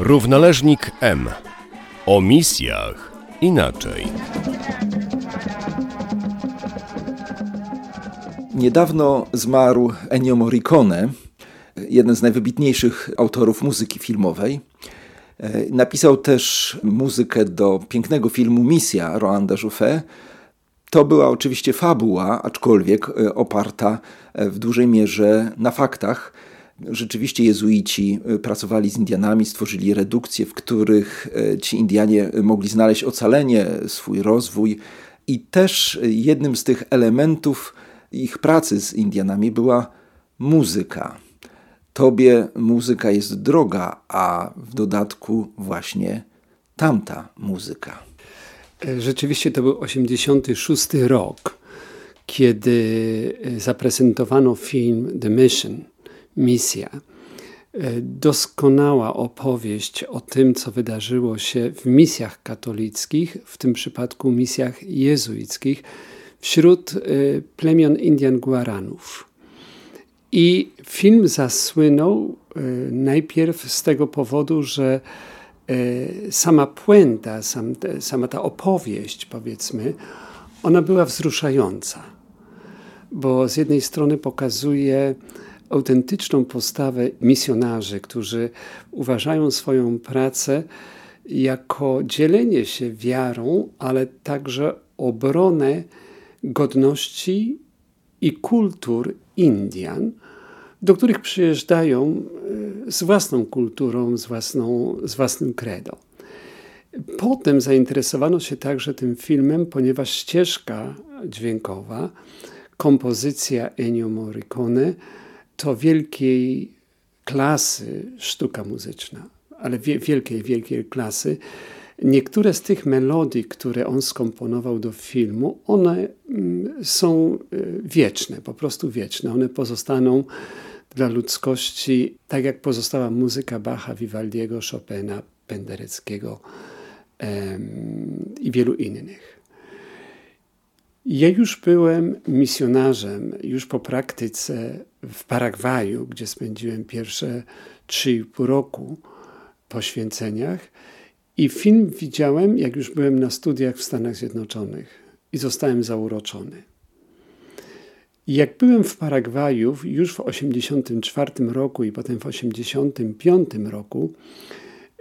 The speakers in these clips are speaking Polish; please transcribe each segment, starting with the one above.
Równależnik M. O misjach inaczej. Niedawno zmarł Ennio Morricone, jeden z najwybitniejszych autorów muzyki filmowej. Napisał też muzykę do pięknego filmu Misja Roanda Jouffet. To była oczywiście fabuła, aczkolwiek e, oparta e, w dużej mierze na faktach. Rzeczywiście jezuici e, pracowali z Indianami, stworzyli redukcje, w których ci Indianie mogli znaleźć ocalenie, swój rozwój. I też jednym z tych elementów ich pracy z Indianami była muzyka. Tobie muzyka jest droga, a w dodatku właśnie tamta muzyka. Rzeczywiście to był 86 rok, kiedy zaprezentowano film The Mission, Misja. Doskonała opowieść o tym, co wydarzyło się w misjach katolickich, w tym przypadku misjach jezuickich, wśród y, plemion Indian Guaranów. I film zasłynął y, najpierw z tego powodu, że sama puenta, sam, sama ta opowieść, powiedzmy, ona była wzruszająca, bo z jednej strony pokazuje autentyczną postawę misjonarzy, którzy uważają swoją pracę jako dzielenie się wiarą, ale także obronę godności i kultur Indian, do których przyjeżdżają e, z własną kulturą, z, własną, z własnym credo. Potem zainteresowano się także tym filmem, ponieważ ścieżka dźwiękowa, kompozycja Ennio Morricone to wielkiej klasy sztuka muzyczna, ale wielkiej, wielkiej klasy. Niektóre z tych melodii, które on skomponował do filmu, one mm, są y, wieczne, po prostu wieczne. One pozostaną dla ludzkości, tak jak pozostała muzyka Bacha, Vivaldiego, Chopina, Pendereckiego um, i wielu innych. Ja już byłem misjonarzem, już po praktyce w Paragwaju, gdzie spędziłem pierwsze 3,5 roku po święceniach. I film widziałem, jak już byłem na studiach w Stanach Zjednoczonych i zostałem zauroczony. Jak byłem w Paragwaju już w 1984 roku i potem w 1985 roku,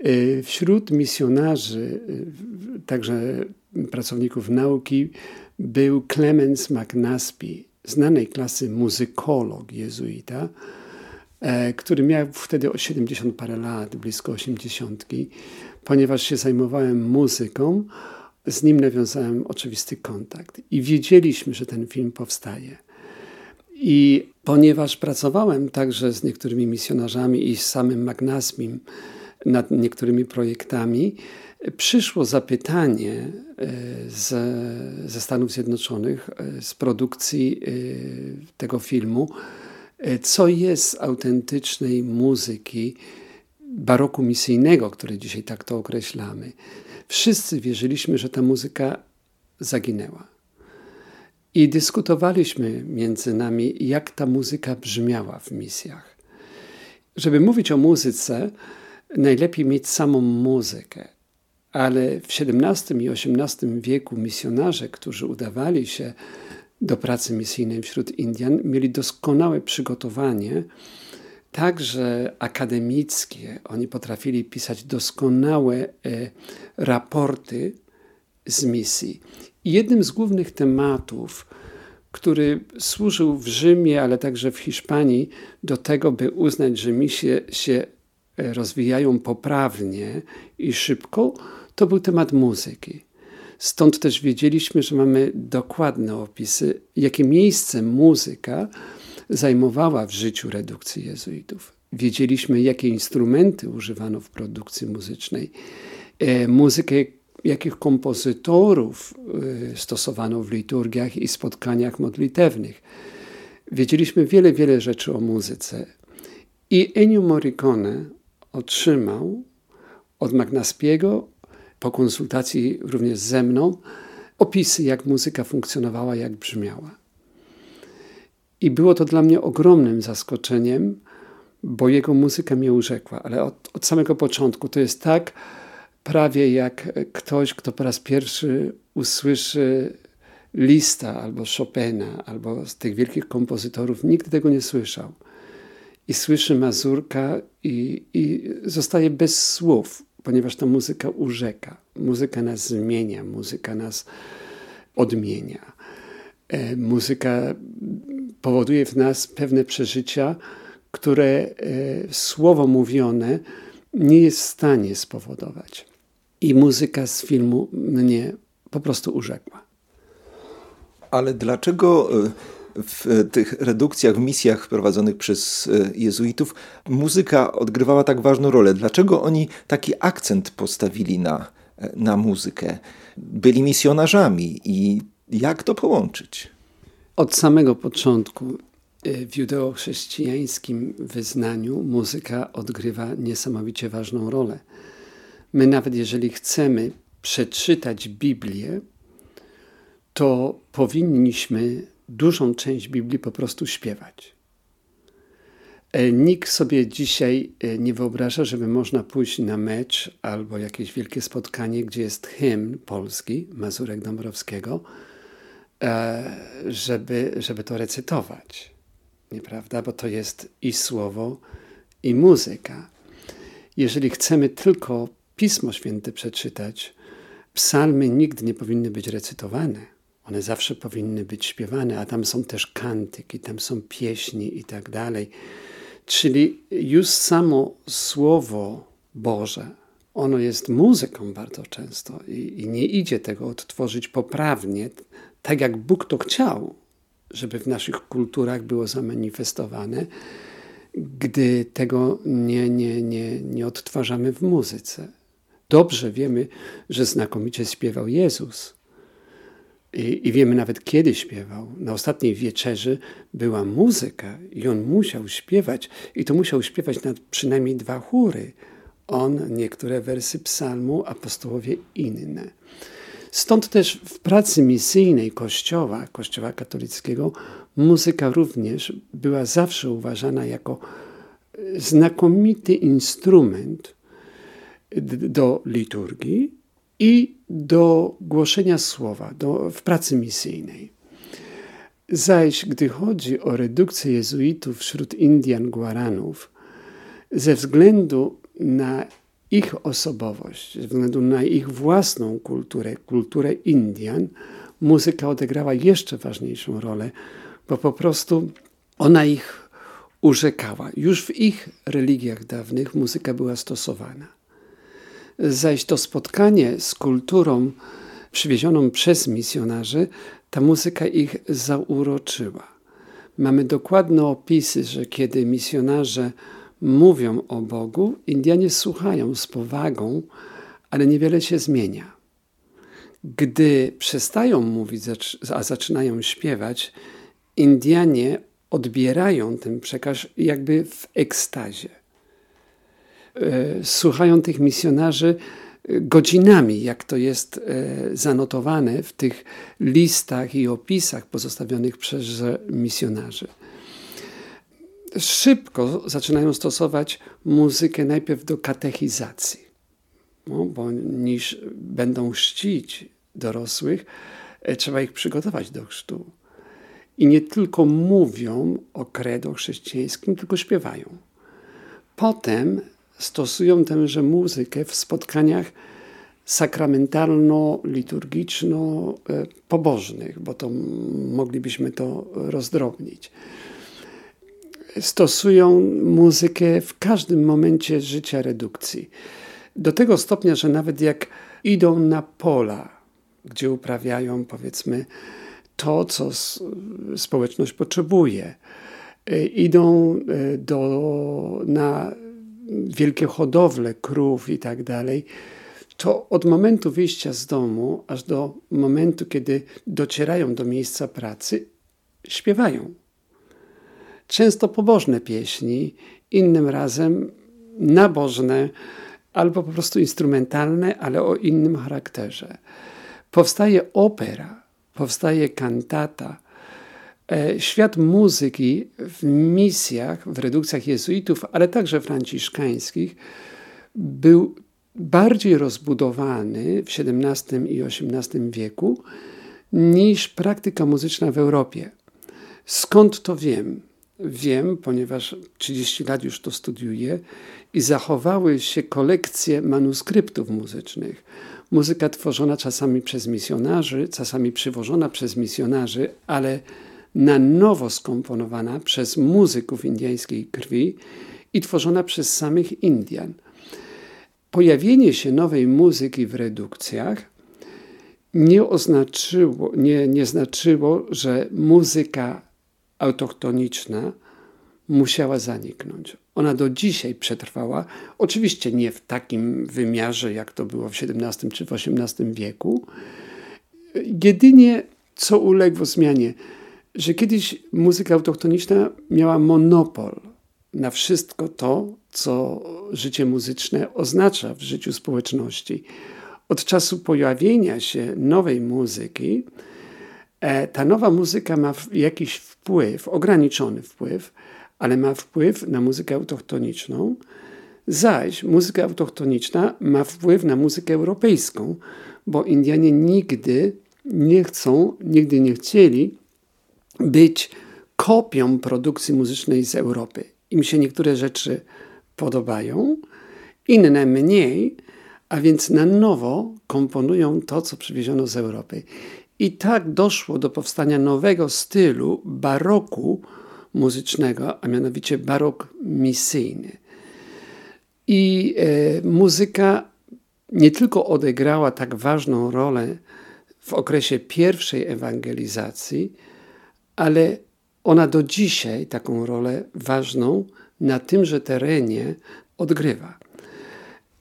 y, wśród misjonarzy, y, także pracowników nauki, był Clemens McNasby, znanej klasy muzykolog jezuita, e, który miał wtedy 70 parę lat, blisko 80 ponieważ się zajmowałem muzyką, z nim nawiązałem oczywisty kontakt i wiedzieliśmy, że ten film powstaje. I ponieważ pracowałem także z niektórymi misjonarzami i z samym Magnasmim nad niektórymi projektami, przyszło zapytanie e, z, ze Stanów Zjednoczonych, e, z produkcji e, tego filmu, co jest autentycznej muzyki baroku misyjnego, który dzisiaj tak to określamy, wszyscy wierzyliśmy, że ta muzyka zaginęła. I dyskutowaliśmy między nami, jak ta muzyka brzmiała w misjach. Żeby mówić o muzyce, najlepiej mieć samą muzykę. Ale w XVII i XVIII wieku misjonarze, którzy udawali się do pracy misyjnej wśród Indian, mieli doskonałe przygotowanie także akademickie. Oni potrafili pisać doskonałe e, raporty z misji. I jednym z głównych tematów, który służył w Rzymie, ale także w Hiszpanii, do tego, by uznać, że misje się e, rozwijają poprawnie i szybko, to był temat muzyki. Stąd też wiedzieliśmy, że mamy dokładne opisy, jakie miejsce muzyka zajmowała w życiu redukcji jezuitów. Wiedzieliśmy, jakie instrumenty używano w produkcji muzycznej, e, muzykę, jakich kompozytorów e, stosowano w liturgiach i spotkaniach modlitewnych. Wiedzieliśmy wiele, wiele rzeczy o muzyce. I Ennio Morricone otrzymał od Magnaspiego, po konsultacji również ze mną, opisy, jak muzyka funkcjonowała, jak brzmiała. I było to dla mnie ogromnym zaskoczeniem, bo jego muzyka mnie urzekła, ale od, od samego początku to jest tak prawie jak ktoś, kto po raz pierwszy usłyszy Lista albo Chopina, albo z tych wielkich kompozytorów, nigdy tego nie słyszał. I słyszy Mazurka i, i zostaje bez słów, ponieważ ta muzyka urzeka. Muzyka nas zmienia, muzyka nas odmienia. E, muzyka powoduje w nas pewne przeżycia, które e, słowo mówione nie jest w stanie spowodować. I muzyka z filmu mnie po prostu urzekła. Ale dlaczego e, w tych redukcjach, w misjach prowadzonych przez e, jezuitów muzyka odgrywała tak ważną rolę? Dlaczego oni taki akcent postawili na, na muzykę? Byli misjonarzami i jak to połączyć? Od samego początku e, w judeochrześcijańskim wyznaniu muzyka odgrywa niesamowicie ważną rolę. My nawet jeżeli chcemy przeczytać Biblię, to powinniśmy dużą część Biblii po prostu śpiewać. E, nikt sobie dzisiaj e, nie wyobraża, żeby można pójść na mecz albo jakieś wielkie spotkanie, gdzie jest hymn polski Mazurek Dąbrowskiego, e, żeby, żeby to recytować. Nieprawda? Bo to jest i słowo, i muzyka. Jeżeli chcemy tylko Pismo Święte przeczytać, psalmy nigdy nie powinny być recytowane. One zawsze powinny być śpiewane, a tam są też kantyki, tam są pieśni i tak dalej. Czyli już samo Słowo Boże, ono jest muzyką bardzo często i, i nie idzie tego odtworzyć poprawnie, tak jak Bóg to chciał, żeby w naszych kulturach było zamanifestowane, gdy tego nie, nie, nie, nie odtwarzamy w muzyce. Dobrze wiemy, że znakomicie śpiewał Jezus. I, I, wiemy nawet kiedy śpiewał. Na ostatniej wieczerzy była muzyka i on musiał śpiewać. I to musiał śpiewać na przynajmniej dwa chóry. On niektóre wersy psalmu, apostołowie inne. Stąd też w pracy misyjnej Kościoła, Kościoła katolickiego, muzyka również była zawsze uważana jako znakomity instrument do liturgii i do głoszenia słowa do, w pracy misyjnej. Zaś gdy chodzi o redukcję jezuitów wśród Indian Guaranów, ze względu na ich osobowość, ze względu na ich własną kulturę, kulturę Indian, muzyka odegrała jeszcze ważniejszą rolę, bo po prostu ona ich urzekała. Już w ich religiach dawnych muzyka była stosowana zaś to spotkanie z kulturą przywiezioną przez misjonarzy, ta muzyka ich zauroczyła. Mamy dokładne opisy, że kiedy misjonarze mówią o Bogu, Indianie słuchają z powagą, ale niewiele się zmienia. Gdy przestają mówić, a zaczynają śpiewać, Indianie odbierają ten przekaz jakby w ekstazie. E, słuchają tych misjonarzy e, godzinami, jak to jest e, zanotowane w tych listach i opisach pozostawionych przez misjonarzy. Szybko zaczynają stosować muzykę najpierw do katechizacji, no, bo niż będą czcić dorosłych, trzeba ich przygotować do chrztu. I nie tylko mówią o credo chrześcijańskim, tylko śpiewają. Potem stosują tęże muzykę w spotkaniach sakramentalno-liturgiczno-pobożnych, bo to moglibyśmy to rozdrobnić. Stosują muzykę w każdym momencie życia redukcji. Do tego stopnia, że nawet jak idą na pola, gdzie uprawiają, powiedzmy, to, co społeczność potrzebuje, e, idą e, do, na wielkie hodowle krów i tak dalej, to od momentu wyjścia z domu aż do momentu, kiedy docierają do miejsca pracy, śpiewają. Często pobożne pieśni, innym razem nabożne albo po prostu instrumentalne, ale o innym charakterze. Powstaje opera, powstaje kantata, świat muzyki w misjach, w redukcjach jezuitów, ale także franciszkańskich był bardziej rozbudowany w XVII i XVIII wieku niż praktyka muzyczna w Europie. Skąd to wiem? Wiem, ponieważ 30 lat już to studiuję i zachowały się kolekcje manuskryptów muzycznych. Muzyka tworzona czasami przez misjonarzy, czasami przywożona przez misjonarzy, ale na nowo skomponowana przez muzyków indyjskiej krwi i tworzona przez samych Indian. Pojawienie się nowej muzyki w redukcjach nie oznaczyło, nie, nie znaczyło, że muzyka autochtoniczna musiała zaniknąć. Ona do dzisiaj przetrwała, oczywiście nie w takim wymiarze, jak to było w XVII czy w XVIII wieku. Jedynie co uległo zmianie, że kiedyś muzyka autochtoniczna miała monopol na wszystko to, co życie muzyczne oznacza w życiu społeczności. Od czasu pojawienia się nowej muzyki, e, ta nowa muzyka ma jakiś wpływ, ograniczony wpływ, ale ma wpływ na muzykę autochtoniczną, zaś muzyka autochtoniczna ma wpływ na muzykę europejską, bo Indianie nigdy nie chcą, nigdy nie chcieli być kopią produkcji muzycznej z Europy. Im się niektóre rzeczy podobają, inne mniej, a więc na nowo komponują to, co przywieziono z Europy. I tak doszło do powstania nowego stylu baroku muzycznego, a mianowicie barok misyjny. I e, muzyka nie tylko odegrała tak ważną rolę w okresie pierwszej ewangelizacji, ale ona do dzisiaj taką rolę ważną na tymże terenie odgrywa.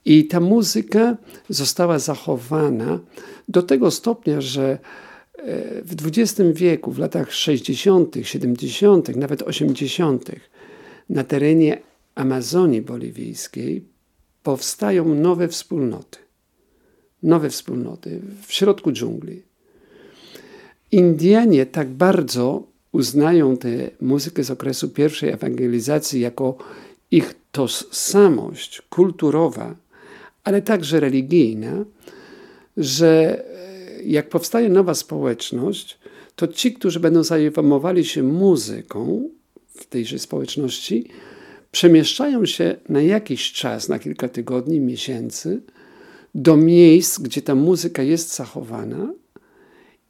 I ta muzyka została zachowana do tego stopnia, że e, w XX wieku, w latach 60., 70., nawet 80., na terenie Amazonii Boliwijskiej powstają nowe wspólnoty. Nowe wspólnoty w środku dżungli. Indianie tak bardzo uznają tę muzykę z okresu pierwszej ewangelizacji jako ich tożsamość kulturowa, ale także religijna, że e, jak powstaje nowa społeczność, to ci, którzy będą zajmowali się muzyką w tejże społeczności, przemieszczają się na jakiś czas, na kilka tygodni, miesięcy, do miejsc, gdzie ta muzyka jest zachowana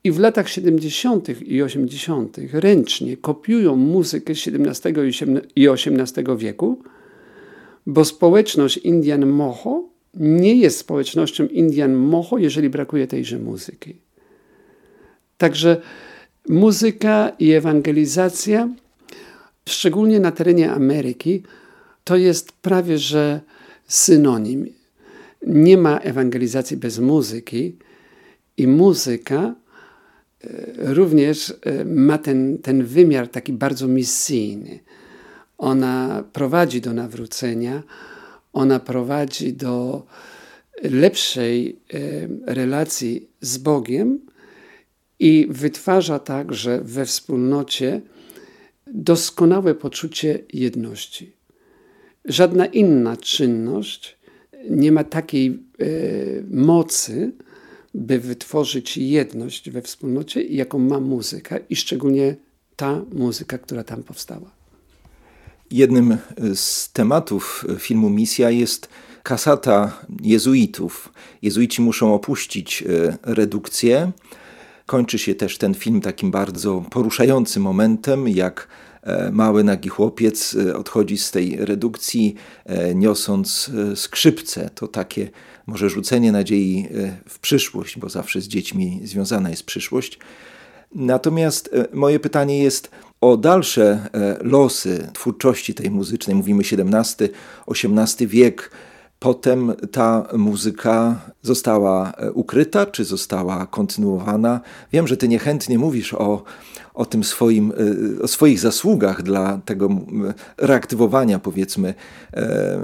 i w latach 70. i 80. ręcznie kopiują muzykę XVII i XVIII wieku, bo społeczność Indian Moho nie jest społecznością Indian Moho, jeżeli brakuje tejże muzyki. Także muzyka i ewangelizacja, szczególnie na terenie Ameryki, to jest prawie że synonim. Nie ma ewangelizacji bez muzyki i muzyka również e, ma ten, ten wymiar taki bardzo misyjny. Ona prowadzi do nawrócenia, ona prowadzi do lepszej e, relacji z Bogiem i wytwarza także we wspólnocie doskonałe poczucie jedności. Żadna inna czynność nie ma takiej mocy, by wytworzyć jedność we wspólnocie, jaką ma muzyka i szczególnie ta muzyka, która tam powstała. Jednym z tematów filmu Misja jest kasata jezuitów. Jezuici muszą opuścić e, redukcję. Kończy się też ten film takim bardzo poruszającym momentem, jak e, mały nagi chłopiec e, odchodzi z tej redukcji, niosąc skrzypce. To takie może rzucenie nadziei e, w przyszłość, bo zawsze z dziećmi związana jest przyszłość. Natomiast e, moje pytanie jest o dalsze e, losy twórczości tej muzycznej. Mówimy XVII, XVIII wiek. Potem ta muzyka została ukryta, czy została kontynuowana. Wiem, że ty niechętnie mówisz o, o tym swoim, o swoich zasługach dla tego reaktywowania, powiedzmy,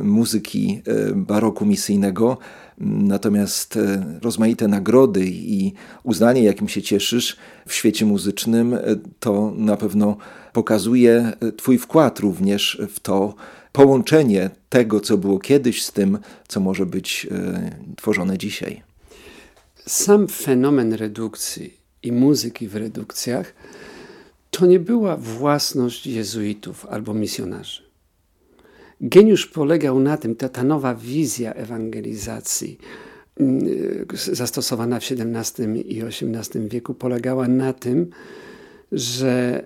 muzyki baroku misyjnego. Natomiast rozmaite nagrody i uznanie, jakim się cieszysz w świecie muzycznym, to na pewno pokazuje Twój wkład również w to, połączenie tego, co było kiedyś, z tym, co może być e, tworzone dzisiaj. Sam fenomen redukcji i muzyki w redukcjach to nie była własność jezuitów albo misjonarzy. Geniusz polegał na tym, ta, ta nowa wizja ewangelizacji mm, zastosowana w XVII i XVIII wieku polegała na tym, że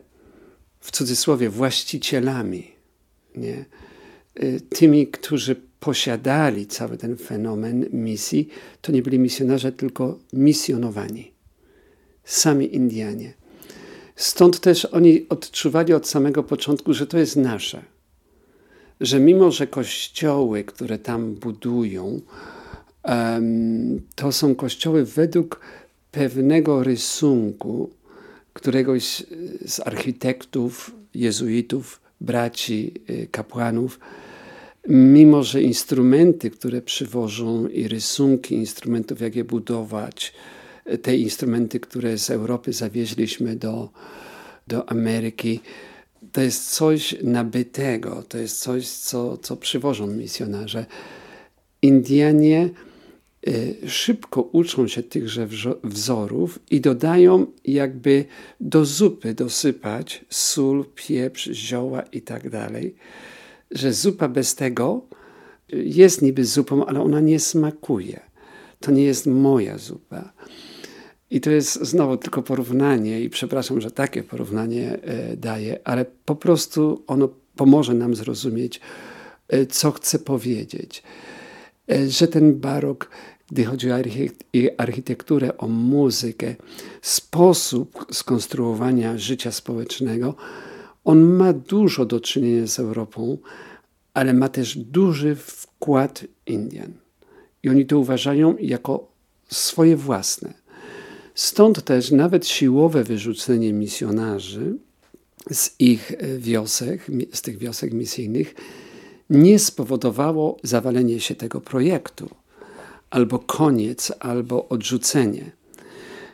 w cudzysłowie właścicielami nie, Y, tymi, którzy posiadali cały ten fenomen misji, to nie byli misjonarze, tylko misjonowani. Sami Indianie. Stąd też oni odczuwali od samego początku, że to jest nasze. Że mimo, że kościoły, które tam budują, to są kościoły według pewnego rysunku któregoś z architektów, jezuitów, braci, y, kapłanów, mimo że instrumenty, które przywożą i rysunki instrumentów, jak je budować, te instrumenty, które z Europy zawieźliśmy do, do Ameryki, to jest coś nabytego, to jest coś, co, co przywożą misjonarze. Indianie y, szybko uczą się tychże wzorów i dodają jakby do zupy dosypać sól, pieprz, zioła i tak dalej że zupa bez tego jest niby zupą, ale ona nie smakuje. To nie jest moja zupa. I to jest znowu tylko porównanie, i przepraszam, że takie porównanie e, daję, ale po prostu ono pomoże nam zrozumieć, e, co chcę powiedzieć. E, że ten barok, gdy chodzi o architekturę, o muzykę, sposób skonstruowania życia społecznego, on ma dużo do czynienia z Europą, ale ma też duży wkład Indian. I oni to uważają jako swoje własne. Stąd też nawet siłowe wyrzucenie misjonarzy z ich wiosek, z tych wiosek misyjnych, nie spowodowało zawalenie się tego projektu, albo koniec, albo odrzucenie.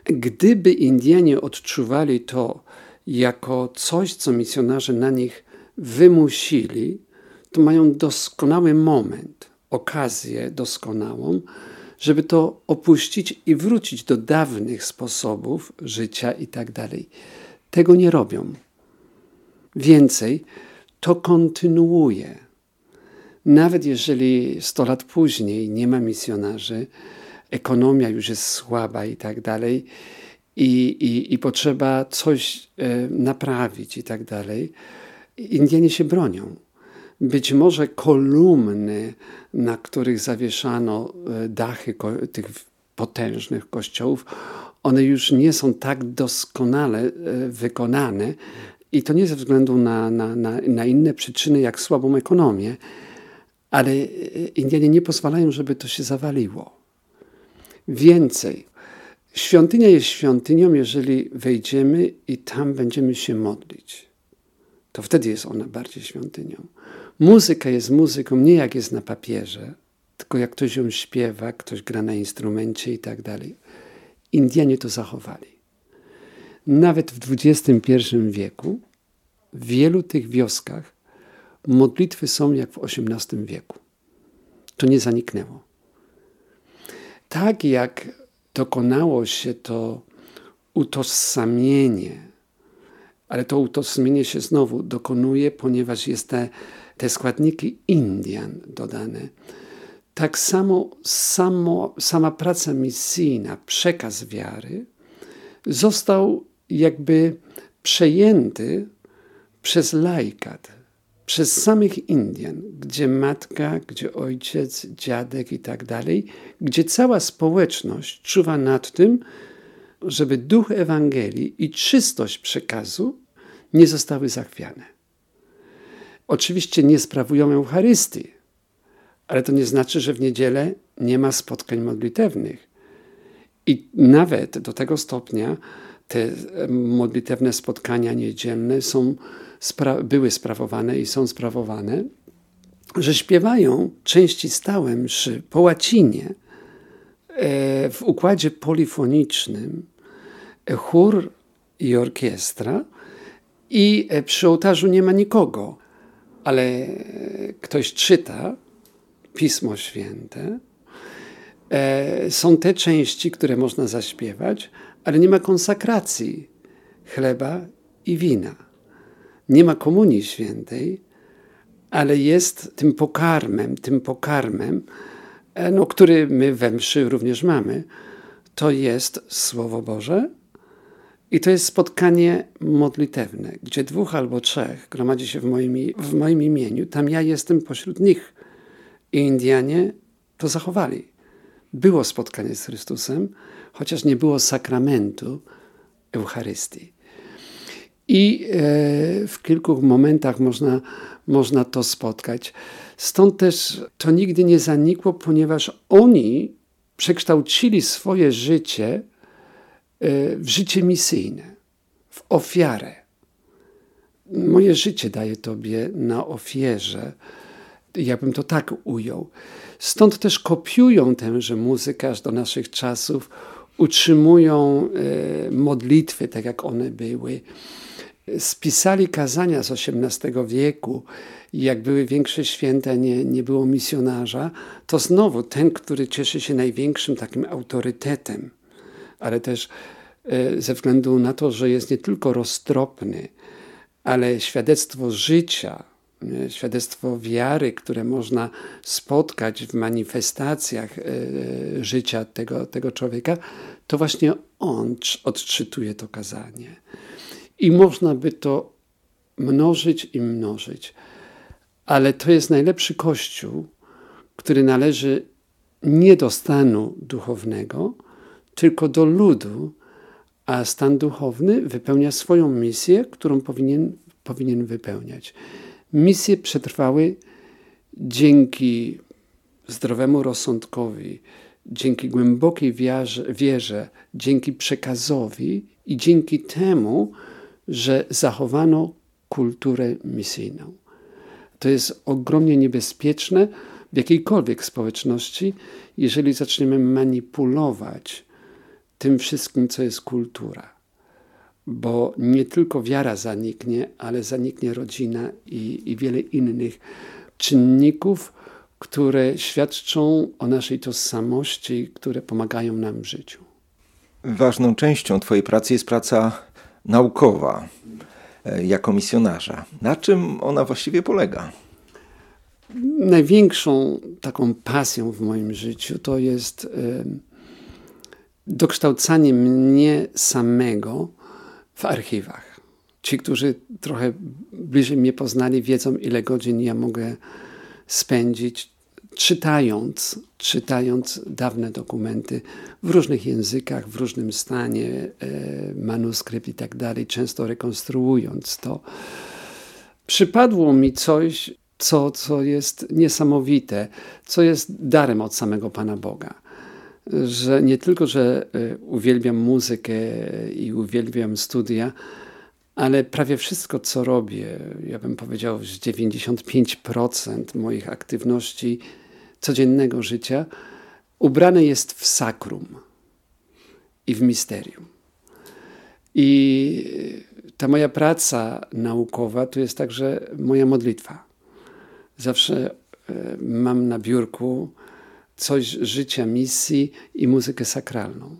Gdyby Indianie odczuwali to jako coś, co misjonarze na nich wymusili, to mają doskonały moment, okazję doskonałą, żeby to opuścić i wrócić do dawnych sposobów życia i tak dalej. Tego nie robią. Więcej, to kontynuuje. Nawet jeżeli 100 lat później nie ma misjonarzy, ekonomia już jest słaba i tak dalej, i, i, i potrzeba coś e, naprawić i tak dalej, Indianie się bronią. Być może kolumny, na których zawieszano e, dachy tych potężnych kościołów, one już nie są tak doskonale e, wykonane i to nie ze względu na, na, na, na inne przyczyny, jak słabą ekonomię, ale Indianie nie pozwalają, żeby to się zawaliło. Więcej, Świątynia jest świątynią, jeżeli wejdziemy i tam będziemy się modlić. To wtedy jest ona bardziej świątynią. Muzyka jest muzyką nie jak jest na papierze, tylko jak ktoś ją śpiewa, ktoś gra na instrumencie i tak dalej. Indianie to zachowali. Nawet w XXI wieku w wielu tych wioskach modlitwy są jak w XVIII wieku. To nie zaniknęło. Tak jak dokonało się to utożsamienie, ale to utożsamienie się znowu dokonuje, ponieważ jest te, te składniki Indian dodane. Tak samo, samo sama praca misyjna, przekaz wiary, został jakby przejęty przez laikat, przez samych Indian, gdzie matka, gdzie ojciec, dziadek i tak dalej, gdzie cała społeczność czuwa nad tym, żeby duch Ewangelii i czystość przekazu nie zostały zachwiane. Oczywiście nie sprawują Eucharystii, ale to nie znaczy, że w niedzielę nie ma spotkań modlitewnych. I nawet do tego stopnia te modlitewne spotkania niedzielne są, spra były sprawowane i są sprawowane, że śpiewają części stałe mszy po łacinie e, w układzie polifonicznym chór i orkiestra i e, przy ołtarzu nie ma nikogo, ale ktoś czyta Pismo Święte. E, są te części, które można zaśpiewać, ale nie ma konsekracji chleba i wina. Nie ma komunii świętej, ale jest tym pokarmem, tym pokarmem, e, no, który my we mszy również mamy. To jest Słowo Boże i to jest spotkanie modlitewne, gdzie dwóch albo trzech gromadzi się w moim, w moim imieniu. Tam ja jestem pośród nich. I Indianie to zachowali. Było spotkanie z Chrystusem, chociaż nie było sakramentu Eucharystii. I e, w kilku momentach można, można to spotkać. Stąd też to nigdy nie zanikło, ponieważ oni przekształcili swoje życie w życie misyjne, w ofiarę. Moje życie daję Tobie na ofierze. Ja bym to tak ujął. Stąd też kopiują tenże muzykę do naszych czasów, utrzymują e, modlitwy tak, jak one były spisali kazania z XVIII wieku jak były większe święta, nie, nie było misjonarza, to znowu ten, który cieszy się największym takim autorytetem, ale też e, ze względu na to, że jest nie tylko roztropny, ale świadectwo życia, świadectwo wiary, które można spotkać w manifestacjach e, życia tego, tego człowieka, to właśnie on odczytuje to kazanie. I można by to mnożyć i mnożyć. Ale to jest najlepszy kościół, który należy nie do stanu duchownego, tylko do ludu, a stan duchowny wypełnia swoją misję, którą powinien, powinien wypełniać. Misje przetrwały dzięki zdrowemu rozsądkowi, dzięki głębokiej wierze, wierze, dzięki przekazowi i dzięki temu, że zachowano kulturę misyjną. To jest ogromnie niebezpieczne w jakiejkolwiek społeczności, jeżeli zaczniemy manipulować tym wszystkim, co jest kultura. Bo nie tylko wiara zaniknie, ale zaniknie rodzina i, i wiele innych czynników, które świadczą o naszej tożsamości, które pomagają nam w życiu. Ważną częścią Twojej pracy jest praca naukowa e, jako misjonarza. Na czym ona właściwie polega? Największą taką pasją w moim życiu to jest dokształcanie mnie samego w archiwach. Ci, którzy trochę bliżej mnie poznali, wiedzą, ile godzin ja mogę spędzić czytając, czytając dawne dokumenty w różnych językach, w różnym stanie, e, manuskrypt i tak dalej, często rekonstruując to, przypadło mi coś, co, co jest niesamowite, co jest darem od samego Pana Boga. Że nie tylko, że e, uwielbiam muzykę i uwielbiam studia, ale prawie wszystko, co robię, ja bym powiedział, że 95% moich aktywności codziennego życia ubrane jest w sakrum i w misterium. I ta moja praca naukowa to jest także moja modlitwa. Zawsze e, mam na biurku coś życia, misji i muzykę sakralną.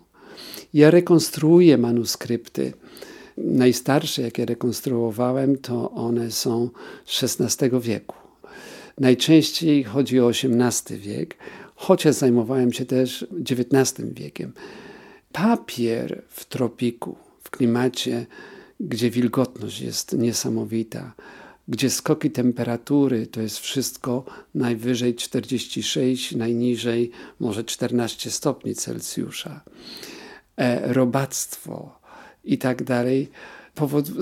Ja rekonstruuję manuskrypty. Najstarsze, jakie rekonstruowałem, to one są z XVI wieku. Najczęściej chodzi o XVIII wiek, chociaż zajmowałem się też XIX wiekiem. Papier w tropiku, w klimacie, gdzie wilgotność jest niesamowita, gdzie skoki temperatury to jest wszystko najwyżej 46, najniżej może 14 stopni Celsjusza, e, robactwo i tak dalej,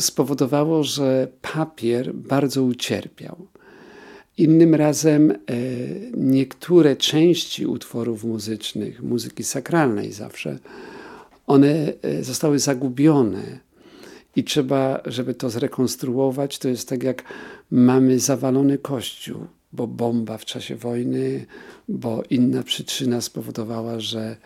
spowodowało, że papier bardzo ucierpiał. Innym razem e, niektóre części utworów muzycznych, muzyki sakralnej zawsze, one e, zostały zagubione i trzeba, żeby to zrekonstruować, to jest tak jak mamy zawalony kościół, bo bomba w czasie wojny, bo inna przyczyna spowodowała, że,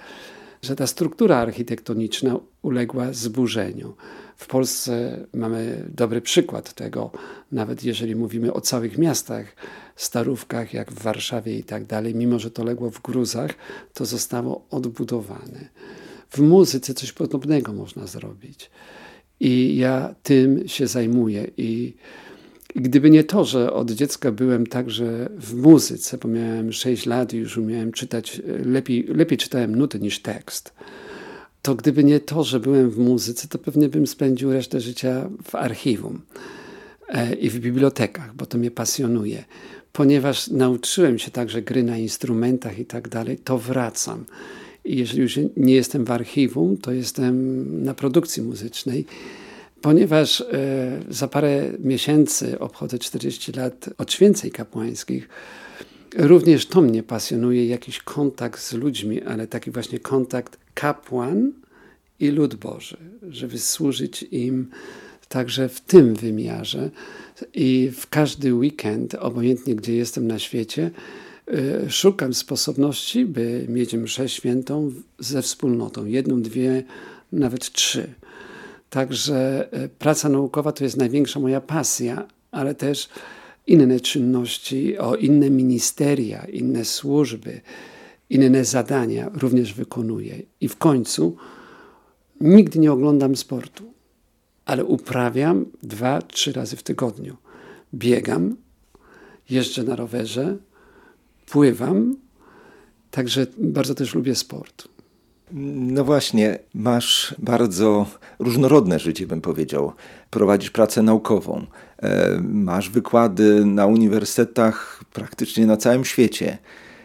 że ta struktura architektoniczna uległa zburzeniu. W Polsce mamy dobry przykład tego, nawet jeżeli mówimy o całych miastach, starówkach, jak w Warszawie i tak dalej, mimo że to legło w gruzach, to zostało odbudowane. W muzyce coś podobnego można zrobić. I ja tym się zajmuję. I gdyby nie to, że od dziecka byłem także w muzyce, bo miałem 6 lat i już umiałem czytać, lepiej, lepiej czytałem nuty niż tekst, to gdyby nie to, że byłem w muzyce, to pewnie bym spędził resztę życia w archiwum e, i w bibliotekach, bo to mnie pasjonuje. Ponieważ nauczyłem się także gry na instrumentach i tak dalej, to wracam. Jeżeli już nie jestem w archiwum, to jestem na produkcji muzycznej, ponieważ e, za parę miesięcy obchodzę 40 lat odświęceń kapłańskich. Również to mnie pasjonuje, jakiś kontakt z ludźmi, ale taki właśnie kontakt kapłan i lud Boży, żeby służyć im także w tym wymiarze. I w każdy weekend, obojętnie gdzie jestem na świecie, szukam sposobności, by mieć mszę świętą ze wspólnotą. Jedną, dwie, nawet trzy. Także y, praca naukowa to jest największa moja pasja, ale też inne czynności, o inne ministeria, inne służby, inne zadania również wykonuję. I w końcu nigdy nie oglądam sportu, ale uprawiam dwa, trzy razy w tygodniu. Biegam, jeżdżę na rowerze, pływam, także bardzo też lubię sport. No właśnie, masz bardzo różnorodne życie, bym powiedział. Prowadzisz pracę naukową, e, masz wykłady na uniwersytetach praktycznie na całym świecie,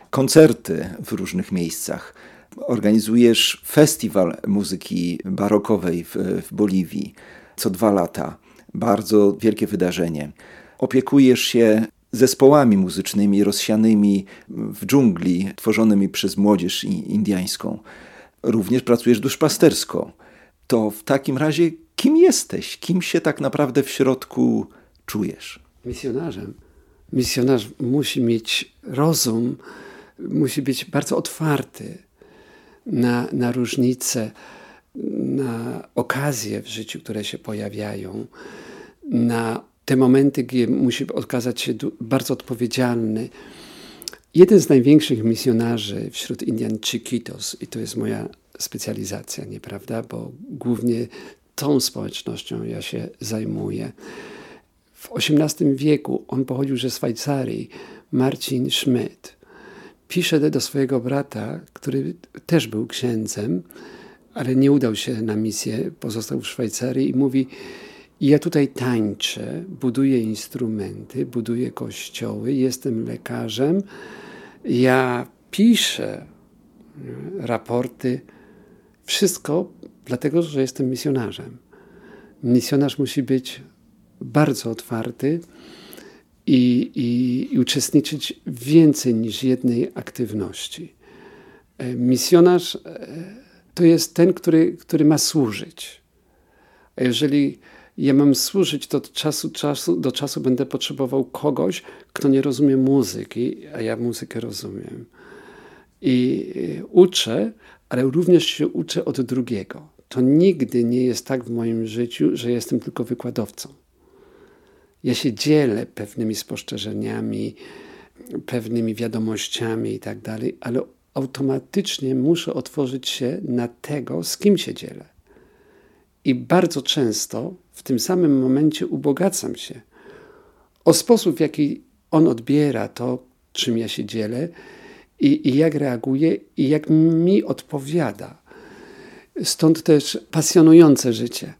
koncerty w różnych miejscach. Organizujesz festiwal muzyki barokowej w, w Boliwii co dwa lata. Bardzo wielkie wydarzenie. Opiekujesz się zespołami muzycznymi rozsianymi w dżungli, tworzonymi przez młodzież indiańską również pracujesz duszpastersko. To w takim razie kim jesteś? Kim się tak naprawdę w środku czujesz? Misjonarzem. Misjonarz musi mieć rozum, musi być bardzo otwarty na, na różnice, na okazje w życiu, które się pojawiają, na te momenty, gdzie musi okazać się bardzo odpowiedzialny Jeden z największych misjonarzy wśród Indian Chiquitos, i to jest moja specjalizacja, nieprawda, bo głównie tą społecznością ja się zajmuję. W XVIII wieku on pochodził ze Szwajcarii, Marcin Schmidt. Pisze do swojego brata, który też był księdzem, ale nie udał się na misję, pozostał w Szwajcarii i mówi: Ja tutaj tańczę, buduję instrumenty, buduję kościoły, jestem lekarzem ja piszę raporty, wszystko dlatego, że jestem misjonarzem. Misjonarz musi być bardzo otwarty i, i, i uczestniczyć więcej niż jednej aktywności. E, misjonarz e, to jest ten, który, który ma służyć. A jeżeli ja mam służyć, to od czasu, czasu do czasu będę potrzebował kogoś, kto nie rozumie muzyki, a ja muzykę rozumiem. I y, uczę, ale również się uczę od drugiego. To nigdy nie jest tak w moim życiu, że jestem tylko wykładowcą. Ja się dzielę pewnymi spostrzeżeniami, pewnymi wiadomościami i tak dalej, ale automatycznie muszę otworzyć się na tego, z kim się dzielę. I bardzo często w tym samym momencie ubogacam się o sposób, w jaki on odbiera to, czym ja się dzielę i, i jak reaguje i jak mi odpowiada. Stąd też pasjonujące życie.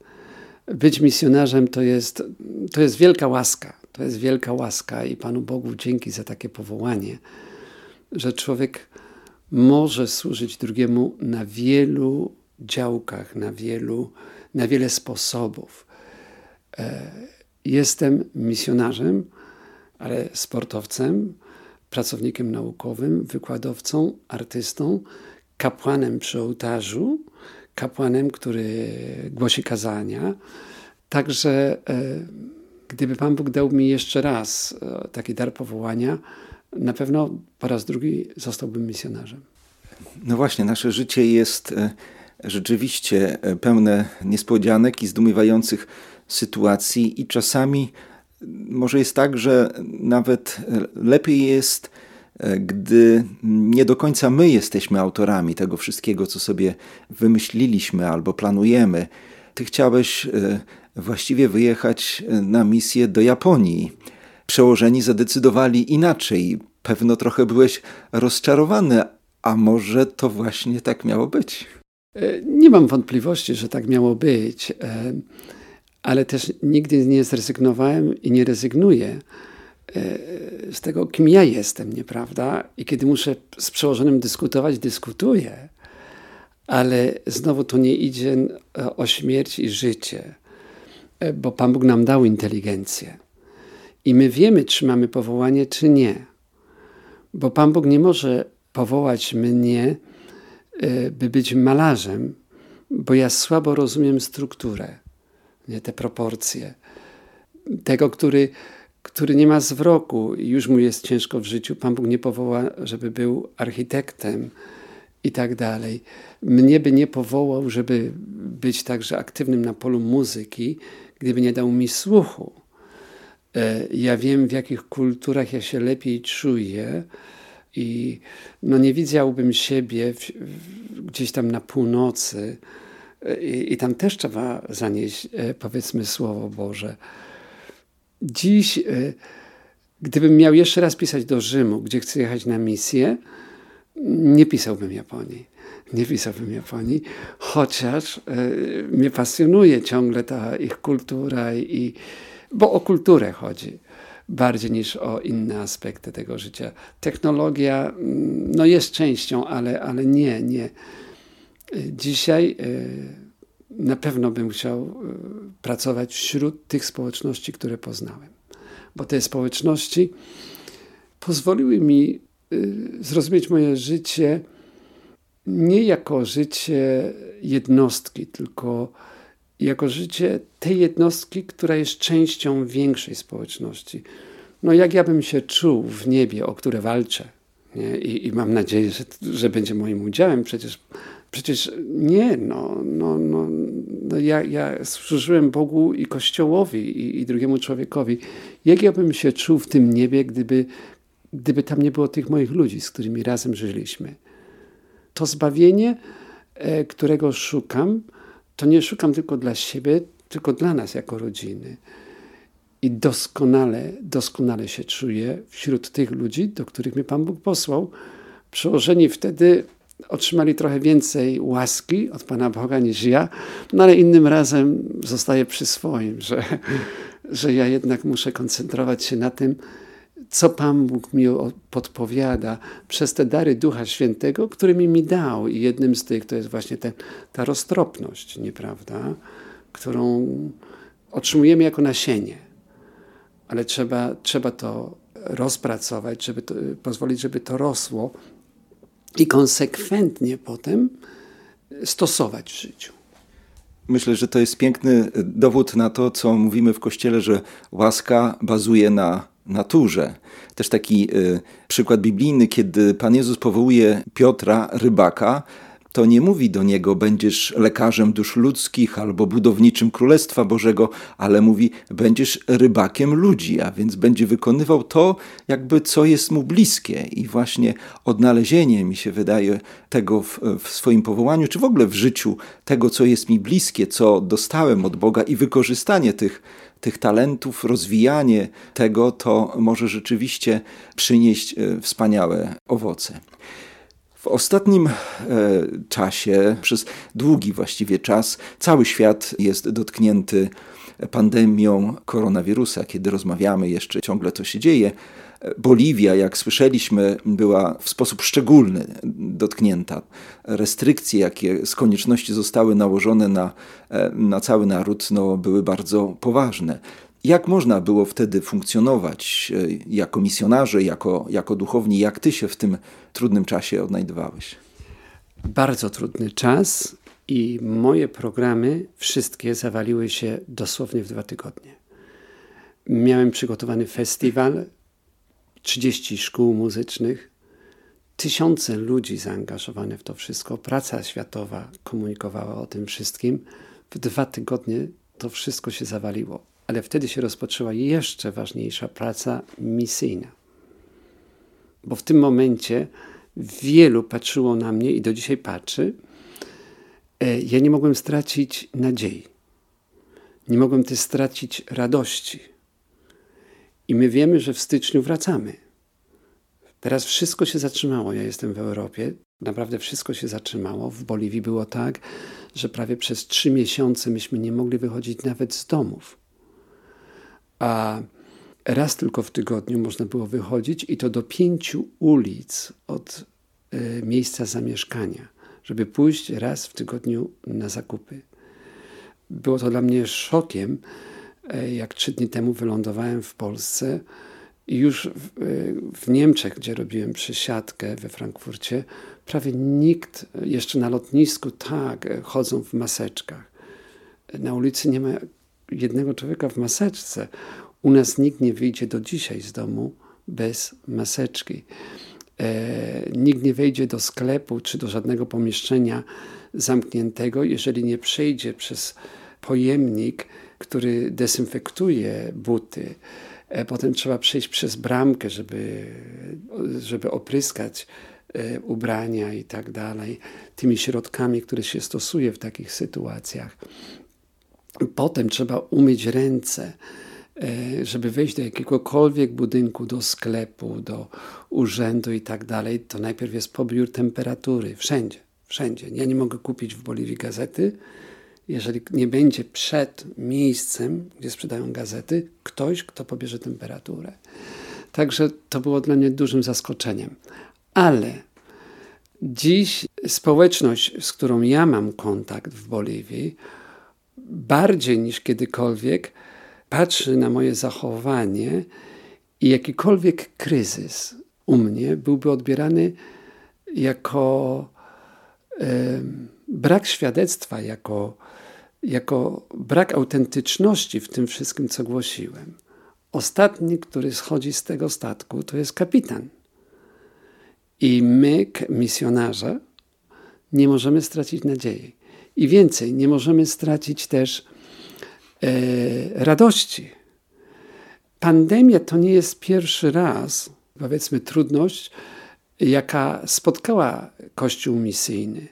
Być misjonarzem to jest, to jest wielka łaska. To jest wielka łaska i Panu Bogu dzięki za takie powołanie, że człowiek może służyć drugiemu na wielu działkach, na wielu, na wiele sposobów. E, jestem misjonarzem, ale sportowcem, pracownikiem naukowym, wykładowcą, artystą, kapłanem przy ołtarzu, kapłanem, który głosi kazania. Także e, gdyby Pan Bóg dał mi jeszcze raz e, taki dar powołania, na pewno po raz drugi zostałbym misjonarzem. No właśnie, nasze życie jest rzeczywiście pełne niespodzianek i zdumiewających sytuacji, i czasami może jest tak, że nawet lepiej jest, gdy nie do końca my jesteśmy autorami tego wszystkiego, co sobie wymyśliliśmy albo planujemy. Ty chciałeś właściwie wyjechać e, na misję do Japonii. Przełożeni zadecydowali inaczej. Pewno trochę byłeś rozczarowany, a może to właśnie tak miało być? E, nie mam wątpliwości, że tak miało być, e, ale też nigdy nie zrezygnowałem i nie rezygnuję z tego, kim ja jestem, nieprawda? I kiedy muszę z przełożonym dyskutować, dyskutuję, ale znowu to nie idzie o śmierć i życie. E, bo Pan Bóg nam dał inteligencję. I my wiemy, czy mamy powołanie, czy nie. Bo Pan Bóg nie może powołać mnie, e, by być malarzem, bo ja słabo rozumiem strukturę, nie te proporcje. Tego, który, który nie ma zwroku i już mu jest ciężko w życiu. Pan Bóg nie powoła, żeby był architektem i tak dalej. Mnie by nie powołał, żeby być także aktywnym na polu muzyki, gdyby nie dał mi słuchu. E, ja wiem, w jakich kulturach ja się lepiej czuję i no nie widziałbym siebie w, w, gdzieś tam na północy. E, i, i tam też trzeba zanieść, e, powiedzmy, Słowo Boże. Dziś, gdybym miał jeszcze raz pisać do Rzymu, gdzie chcę jechać na misję, nie pisałbym Japonii. Nie pisałbym Japonii, chociaż y, mnie pasjonuje ciągle ta ich kultura i bo o kulturę chodzi bardziej niż o inne aspekty tego życia. Technologia mm, no jest częścią, ale, ale nie, nie. Dzisiaj y, na pewno bym chciał y, pracować wśród tych społeczności, które poznałem, bo te społeczności pozwoliły mi zrozumieć moje życie nie jako życie jednostki, tylko jako życie tej jednostki, która jest częścią większej społeczności. No jak ja bym się czuł w niebie, o które walczę nie? I, I, mam nadzieję, że, że będzie moim udziałem. Przecież, przecież nie, no, no, no, no ja, ja służyłem Bogu i Kościołowi i, i drugiemu człowiekowi. Jak ja bym się czuł w tym niebie, gdyby, gdyby tam nie było tych moich ludzi, z którymi razem żyliśmy? to zbawienie, e, którego szukam, to nie szukam tylko dla siebie, tylko dla nas jako rodziny. I doskonale, doskonale się czuję wśród tych ludzi, do których mnie Pan Bóg posłał. Przełożeni wtedy otrzymali trochę więcej łaski od Pana Boga niż ja, no ale innym razem zostaję przy swoim, że, że ja jednak muszę koncentrować się na tym, co Pan Bóg mi podpowiada przez te dary Ducha Świętego, którymi mi dał. I jednym z tych to jest właśnie ten, ta roztropność, nieprawda? Którą otrzymujemy jako nasienie. Ale trzeba, trzeba to rozpracować, żeby to, pozwolić, żeby to rosło i konsekwentnie potem stosować w życiu. Myślę, że to jest piękny dowód na to, co mówimy w Kościele, że łaska bazuje na naturze. Też taki y, przykład biblijny, kiedy Pan Jezus powołuje Piotra, rybaka, to nie mówi do niego, będziesz lekarzem dusz ludzkich albo budowniczym Królestwa Bożego, ale mówi, będziesz rybakiem ludzi, a więc będzie wykonywał to, jakby co jest mu bliskie. I właśnie odnalezienie, mi się wydaje, tego w, w swoim powołaniu, czy w ogóle w życiu, tego, co jest mi bliskie, co dostałem od Boga i wykorzystanie tych tych talentów, rozwijanie tego, to może rzeczywiście przynieść e, wspaniałe owoce. W ostatnim e, czasie, przez długi właściwie czas, cały świat jest dotknięty pandemią koronawirusa. Kiedy rozmawiamy, jeszcze ciągle to się dzieje. Boliwia, jak słyszeliśmy, była w sposób szczególny dotknięta. Restrykcje, jakie z konieczności zostały nałożone na, na cały naród, no, były bardzo poważne. Jak można było wtedy funkcjonować e, jako misjonarze, jako, jako duchowni? Jak ty się w tym trudnym czasie odnajdywałeś? Bardzo trudny czas i moje programy wszystkie zawaliły się dosłownie w dwa tygodnie. Miałem przygotowany festiwal, 30 szkół muzycznych, tysiące ludzi zaangażowane w to wszystko. Praca światowa komunikowała o tym wszystkim. W dwa tygodnie to wszystko się zawaliło, ale wtedy się rozpoczęła jeszcze ważniejsza praca misyjna. Bo w tym momencie wielu patrzyło na mnie i do dzisiaj patrzy. E, ja nie mogłem stracić nadziei. Nie mogłem też stracić radości. I my wiemy, że w styczniu wracamy. Teraz wszystko się zatrzymało. Ja jestem w Europie. Naprawdę wszystko się zatrzymało. W Boliwii było tak, że prawie przez trzy miesiące myśmy nie mogli wychodzić nawet z domów. A raz tylko w tygodniu można było wychodzić i to do pięciu ulic od y, miejsca zamieszkania, żeby pójść raz w tygodniu na zakupy. Było to dla mnie szokiem, jak trzy dni temu wylądowałem w Polsce i już w, w, Niemczech, gdzie robiłem przesiadkę we Frankfurcie, prawie nikt, jeszcze na lotnisku, tak, chodzą w maseczkach. Na ulicy nie ma jednego człowieka w maseczce. U nas nikt nie wyjdzie do dzisiaj z domu bez maseczki. E, nikt nie wejdzie do sklepu czy do żadnego pomieszczenia zamkniętego, jeżeli nie przejdzie przez pojemnik, który dezynfektuje buty E, potem trzeba przejść przez bramkę, żeby, żeby opryskać e, ubrania i tak dalej, tymi środkami, które się stosuje w takich sytuacjach. Potem trzeba umyć ręce, e, żeby wejść do jakiegokolwiek budynku, do sklepu, do urzędu i tak dalej, to najpierw jest pobiór temperatury wszędzie, wszędzie. Ja nie mogę kupić w Boliwii gazety, jeżeli nie będzie przed miejscem, gdzie sprzedają gazety, ktoś, kto pobierze temperaturę. Także to było dla mnie dużym zaskoczeniem. Ale dziś społeczność, z którą ja mam kontakt w Boliwii, bardziej niż kiedykolwiek patrzy na moje zachowanie i jakikolwiek kryzys u mnie byłby odbierany jako brak świadectwa, jako jako brak autentyczności w tym wszystkim, co głosiłem. Ostatni, który schodzi z tego statku, to jest kapitan. I my, misjonarze, nie możemy stracić nadziei. I więcej, nie możemy stracić też e, radości. Pandemia to nie jest pierwszy raz, powiedzmy, trudność, jaka spotkała Kościół misyjny.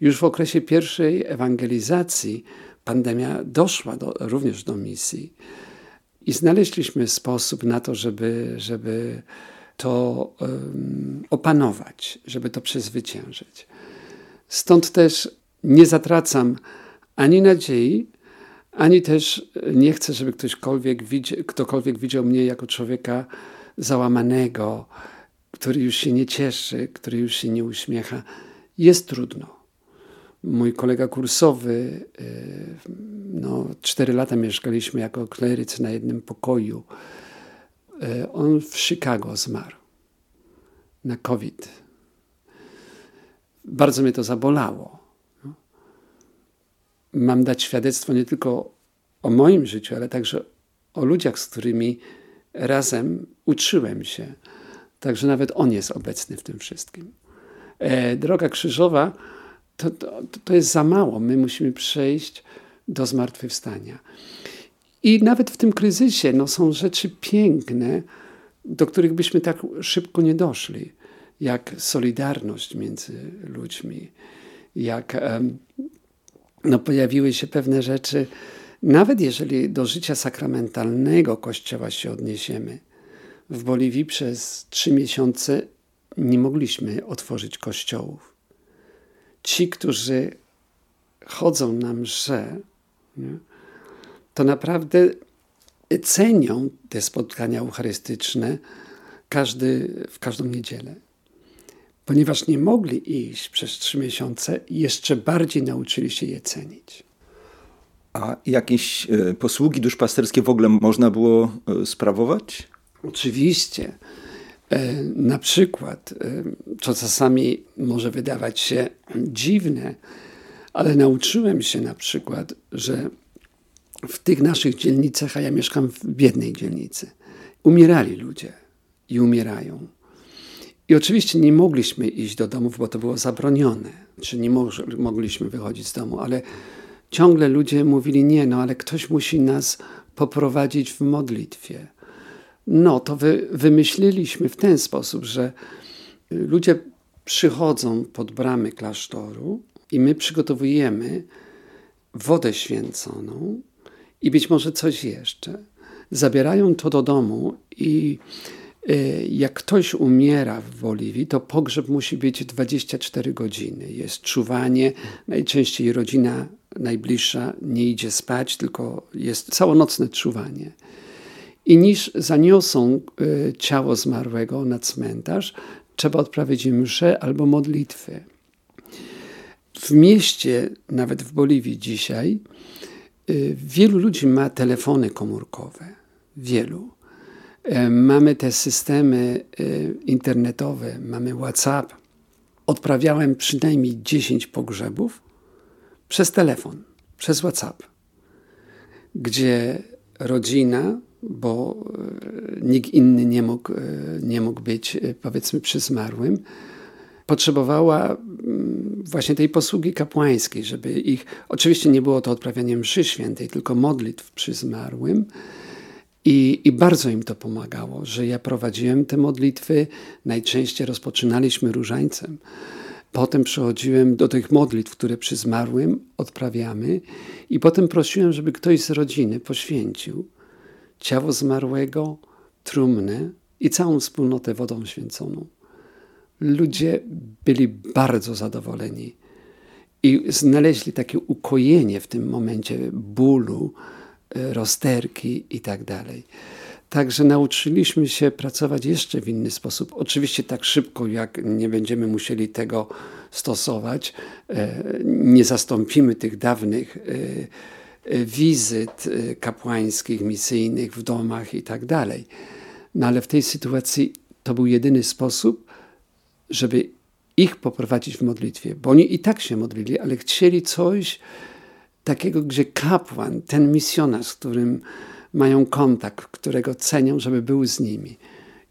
Już w okresie pierwszej ewangelizacji pandemia doszła do, również do misji i znaleźliśmy sposób na to, żeby, żeby to um, opanować, żeby to przezwyciężyć. Stąd też nie zatracam ani nadziei, ani też nie chcę, żeby ktośkolwiek widzi, ktokolwiek widział mnie jako człowieka załamanego, który już się nie cieszy, który już się nie uśmiecha. Jest trudno mój kolega kursowy, y, no, cztery lata mieszkaliśmy jako klerycy na jednym pokoju. Y, on w Chicago zmarł na COVID. Bardzo mnie to zabolało. Mam dać świadectwo nie tylko o moim życiu, ale także o ludziach, z którymi razem uczyłem się. Także nawet on jest obecny w tym wszystkim. E, droga krzyżowa to, to, to jest za mało. My musimy przejść do zmartwychwstania. I nawet w tym kryzysie no, są rzeczy piękne, do których byśmy tak szybko nie doszli, jak solidarność między ludźmi, jak no, pojawiły się pewne rzeczy, nawet jeżeli do życia sakramentalnego Kościoła się odniesiemy. W Boliwii przez trzy miesiące nie mogliśmy otworzyć kościołów ci, którzy chodzą na msze, nie, to naprawdę cenią te spotkania eucharystyczne każdy, w każdą niedzielę. Ponieważ nie mogli iść przez trzy miesiące, jeszcze bardziej nauczyli się je cenić. A jakieś e, posługi duszpasterskie w ogóle można było e, sprawować? Oczywiście. E, na przykład, co czasami może wydawać się dziwne, ale nauczyłem się na przykład, że w tych naszych dzielnicach, a ja mieszkam w biednej dzielnicy, umierali ludzie i umierają. I oczywiście nie mogliśmy iść do domów, bo to było zabronione, czy nie mogliśmy wychodzić z domu, ale ciągle ludzie mówili: Nie, no ale ktoś musi nas poprowadzić w modlitwie. No to wy, wymyśliliśmy w ten sposób, że ludzie przychodzą pod bramy klasztoru i my przygotowujemy wodę święconą i być może coś jeszcze. Zabierają to do domu i y, jak ktoś umiera w Boliwii, to pogrzeb musi być 24 godziny. Jest czuwanie, najczęściej rodzina najbliższa nie idzie spać, tylko jest całonocne czuwanie. I niż zaniosą y, ciało zmarłego na cmentarz, trzeba odprawić mszę albo modlitwy. W mieście, nawet w Boliwii dzisiaj, y, wielu ludzi ma telefony komórkowe. Wielu. E, mamy te systemy internetowe, mamy WhatsApp. Odprawiałem przynajmniej 10 pogrzebów przez telefon, przez WhatsApp, gdzie rodzina, bo e, nikt inny nie mógł, e, nie mógł być, powiedzmy, przy zmarłym, potrzebowała mm, właśnie tej posługi kapłańskiej, żeby ich, oczywiście nie było to odprawianie mszy świętej, tylko modlitw przy zmarłym. I, I, bardzo im to pomagało, że ja prowadziłem te modlitwy. Najczęściej rozpoczynaliśmy różańcem. Potem przechodziłem do tych modlitw, które przy zmarłym odprawiamy, i potem prosiłem, żeby ktoś z rodziny poświęcił ciało zmarłego, trumnę i całą wspólnotę wodą święconą ludzie byli bardzo zadowoleni i znaleźli takie ukojenie w tym momencie bólu, e, rozterki i tak dalej. Także nauczyliśmy się pracować jeszcze w inny sposób. Oczywiście tak szybko, jak nie będziemy musieli tego stosować, e, nie zastąpimy tych dawnych e, wizyt kapłańskich, misyjnych w domach i tak dalej. No ale w tej sytuacji to był jedyny sposób, żeby ich poprowadzić w modlitwie, bo oni i tak się modlili, ale chcieli coś takiego, gdzie kapłan, ten misjonarz, z którym mają kontakt, którego cenią, żeby był z nimi.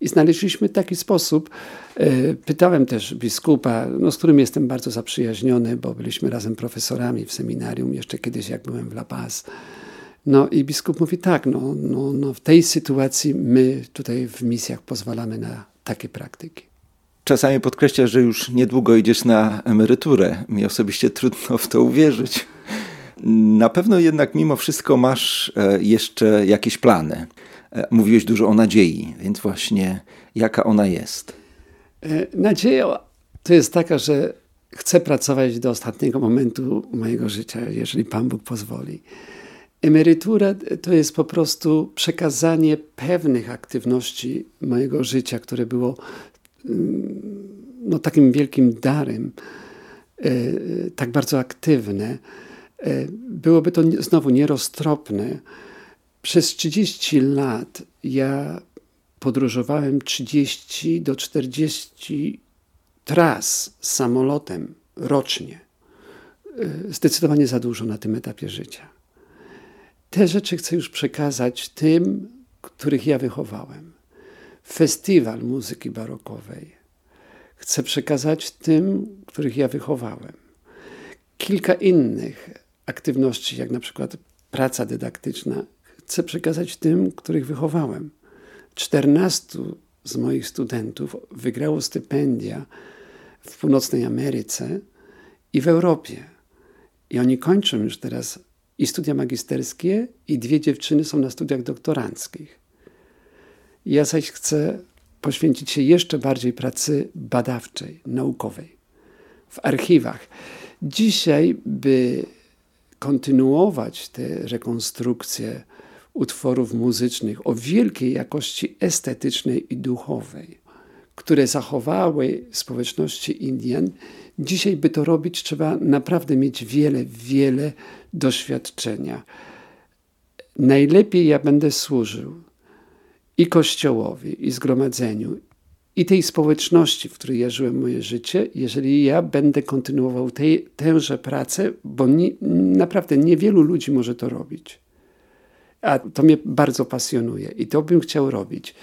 I znaleźliśmy taki sposób. E, pytałem też biskupa, no, z którym jestem bardzo zaprzyjaźniony, bo byliśmy razem profesorami w seminarium, jeszcze kiedyś jak byłem w La Paz. No i biskup mówi tak, no, no, no w tej sytuacji my tutaj w misjach pozwalamy na takie praktyki. Czasami podkreślasz, że już niedługo idziesz na emeryturę. Mi osobiście trudno w to uwierzyć. Na pewno jednak mimo wszystko masz e, jeszcze jakieś plany. E, mówiłeś dużo o nadziei, więc właśnie jaka ona jest? E, nadzieja to jest taka, że chcę pracować do ostatniego momentu mojego życia, jeżeli Pan Bóg pozwoli. Emerytura to jest po prostu przekazanie pewnych aktywności mojego życia, które było no, takim wielkim darem, e, tak bardzo aktywne, byłoby to znowu nieroztropne. Przez 30 lat ja podróżowałem 30 do 40 tras samolotem rocznie. E, zdecydowanie za dużo na tym etapie życia. Te rzeczy chcę już przekazać tym, których ja wychowałem festiwal muzyki barokowej. Chcę przekazać tym, których ja wychowałem. Kilka innych aktywności, jak na przykład praca dydaktyczna, chcę przekazać tym, których wychowałem. 14 z moich studentów wygrało stypendia w północnej Ameryce i w Europie. I oni kończą już teraz i studia magisterskie, i dwie dziewczyny są na studiach doktoranckich. Ja zaś chcę poświęcić się jeszcze bardziej pracy badawczej, naukowej, w archiwach. Dzisiaj, by kontynuować te rekonstrukcje utworów muzycznych o wielkiej jakości estetycznej i duchowej, które zachowały społeczności Indian, dzisiaj by to robić, trzeba naprawdę mieć wiele, wiele doświadczenia. Najlepiej ja będę służył i Kościołowi, i zgromadzeniu, i tej społeczności, w której ja żyłem moje życie, jeżeli ja będę kontynuował tej, tęże pracę, bo nie, naprawdę niewielu ludzi może to robić. A to mnie bardzo pasjonuje i to bym chciał robić.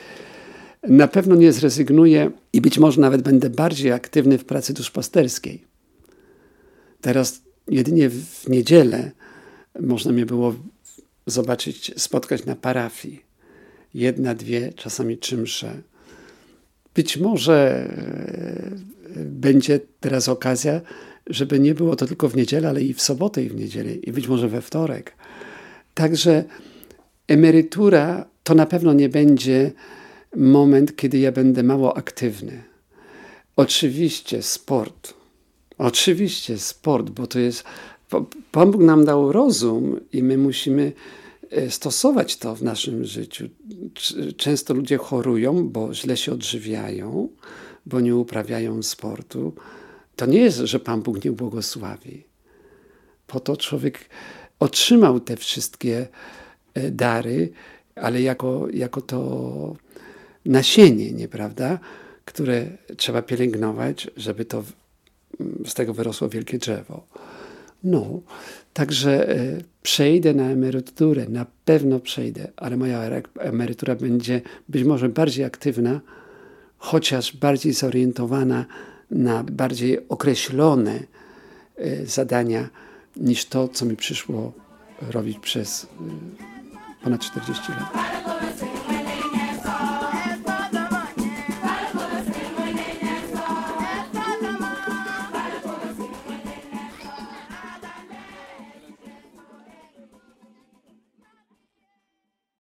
Na pewno nie zrezygnuję i być może nawet będę bardziej aktywny w pracy duszpasterskiej. Teraz jedynie w niedzielę można mnie było zobaczyć, spotkać na parafii. Jedna, dwie, czasami trzy. Być może e, będzie teraz okazja, żeby nie było to tylko w niedzielę, ale i w sobotę i w niedzielę, i być może we wtorek. Także emerytura to na pewno nie będzie moment, kiedy ja będę mało aktywny. Oczywiście sport. Oczywiście sport, bo to jest. Pan Bóg nam dał rozum i my musimy e, stosować to w naszym życiu. Często ludzie chorują, bo źle się odżywiają, bo nie uprawiają sportu. To nie jest, że Pan Bóg nie błogosławi. Po to człowiek otrzymał te wszystkie dary, ale jako, jako to nasienie, nieprawda, które trzeba pielęgnować, żeby to z tego wyrosło wielkie drzewo. No, także e, przejdę na emeryturę, na pewno przejdę, ale moja emerytura będzie być może bardziej aktywna, chociaż bardziej zorientowana na bardziej określone e, zadania niż to, co mi przyszło robić przez e, ponad 40 lat.